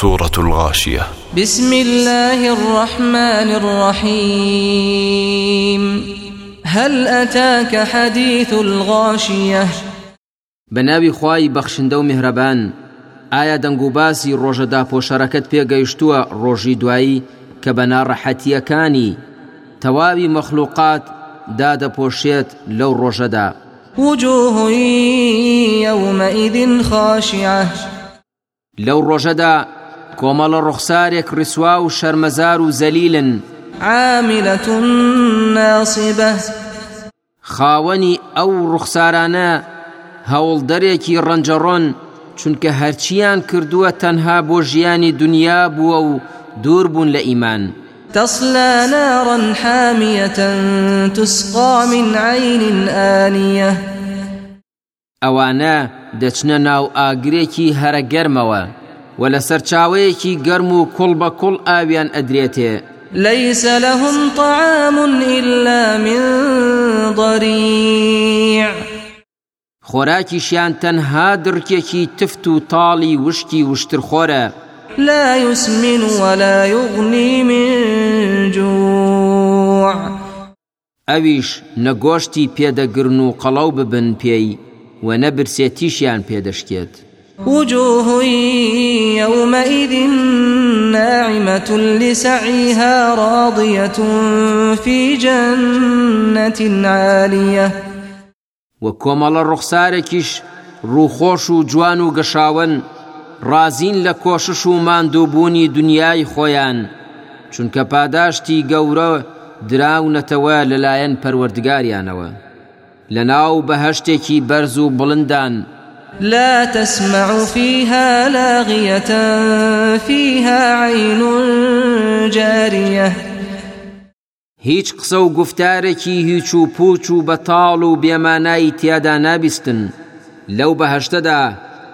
سورة الغاشية. بسم الله الرحمن الرحيم. هل أتاك حديث الغاشية؟ بەناوی خوای بەخشندە و میهرەبان ئایا دەنگ و باسی ڕۆژەدا پۆشەرەکەت پێگەیشتووە ڕۆژی دوایی کە بە ناڕەحەتیەکانی؟ تەواوی مەخلوقات دادەپۆشێت لەو ڕۆژەدا. وجوه يومئذ خاشعة. لەو ڕۆژەدا کۆمەڵە ڕوخسارێک ڕیسوا و شەرمەزار و زەلیلن. عاملة ناصبة. خاوەنی ئەو ڕوخسارانە هەوڵدەرێکی ڕەنجەڕۆن چونکە هەرچیان کردووە تەنها بۆ ژیانی دنیا بووە و دوور بوون لە ئیمان. تصلى نارا حامية تسقى من عين آنية. ئەوانە دەچنە ناو ئاگرێکی هەرە گەرمەوە و لە سەرچاوەیەکی گەرم و کوڵ بە کوڵ ئاویان ئەدرێتێ. ليس لهم طعام إلا من ضريع. خۆراکیشیان تەنها درکێکی تفت و تاڵی وشتی وشترخۆرە لا يسمن ولا يغني من جوع. ئەویش نەگۆشتی پێدەگرن و قەڵەو ببن پێی و نەبرسێتیشیان پێدەشتێت وجوه يومئذ ناعمة لسعيها راضية في جنة عالية. و کۆمەڵە ڕوخسارێکیش ڕووخۆش و جوان و گەشاون ڕازین لە کۆشش و ماندووبوونی دنیای خۆیان چونکە پاداشتی گەورە دراونەتەوە لەلایەن پەروەردگاریانەوە. لە ناو بەهشتێکی بەرز و بڵندان لا تسمع فيها لاغية فيها عين جارية. هیچ قسە و گفتارێکی هیچ و پوچ و بەتاڵ و بێمانایی تیادا نابیستن. لەو بەهشتەدا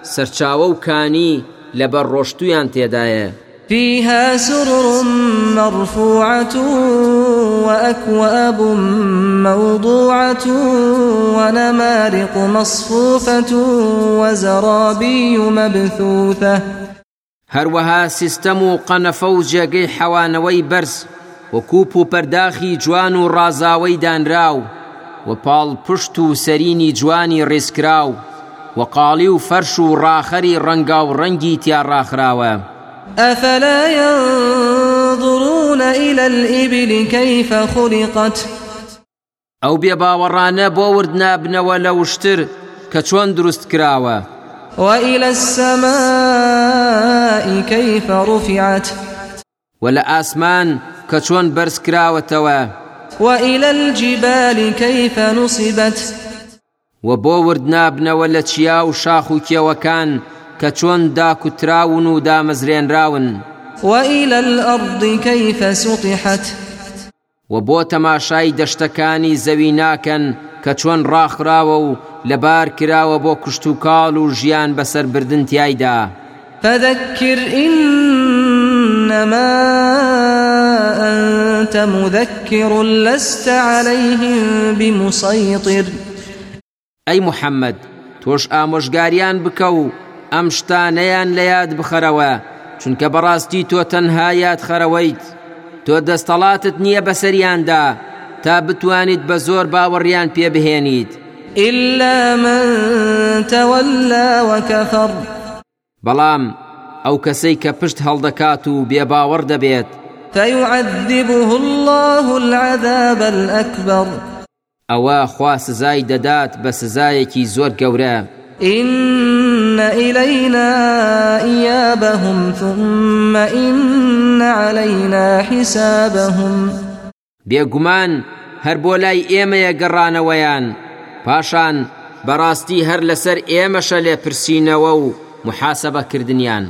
سەرچاوە و کانی لەبەر ڕۆشتویان تێدایە. فيها سرر مرفوعة وأكواب موضوعة ونمارق مصفوفة وزرابي مبثوثة. هەروەها سیستەم و قەنەفە و جێگەی حەوانەوەی بەرز و کوپ و پەرداخی جوان و ڕازاوەی دانراو و پاڵ پشت و سەرینی جوانی ڕێسکراو و قاڵی و أفلا ينظرون إلى الإبل كيف خلقت؟ ئەو بێباوەڕانە بۆ ورد نابنەوە لە وشتر کە چۆن دروست کراوە وإلى السماء كيف رفعت؟ و لە ئاسمان کە چۆن بەرز کراوەتەوە وإلى الجبال كيف نصبت؟ و بۆ وورد نابنەوە لە چیا و شاخ و کێوەکان کە چۆن داکوتراون و دامەزرێنراون وإلى الأرض كيف سطحت؟ و بۆ تەماشای دەشتەکانی زەوی ناکەن کە چۆن ڕاخراوە و لەبار کراوە بۆ کشت و کاڵ و ژیان بەسەر بردن تایدا فذكر إنما أنت مذكر لست عليهم بمسيطر ئەی محەممەد تۆش ئامۆژگاریان بکە و ئەم شتانەیان لە یاد بخەرەوە چونکە بەڕاستی تۆ تەنها یاد خەرەوەیت. تۆ دەستەڵاتت نییە بەسەریاندا تا بتوانیت بە زۆر باوەڕیان پێ بهێنیت إلا من تولى وكفر. بەڵام ئەو کەسەی کە پشت هەڵدەکات و بێباوەڕ دەبێت. فيعذبه الله العذاب الأكبر. ئەوە خوا سزای دەدات بە سزایەکی زۆر گەورە. إن إلينا إيابهم ثم إن علينا حسابهم. بێگومان هەر بۆ لای ئێمەیە گەڕانەوەیان پاشان بەڕاستی هەر لەسەر ئێمەشە لێ پرسینەوە و محاسبەکردنیان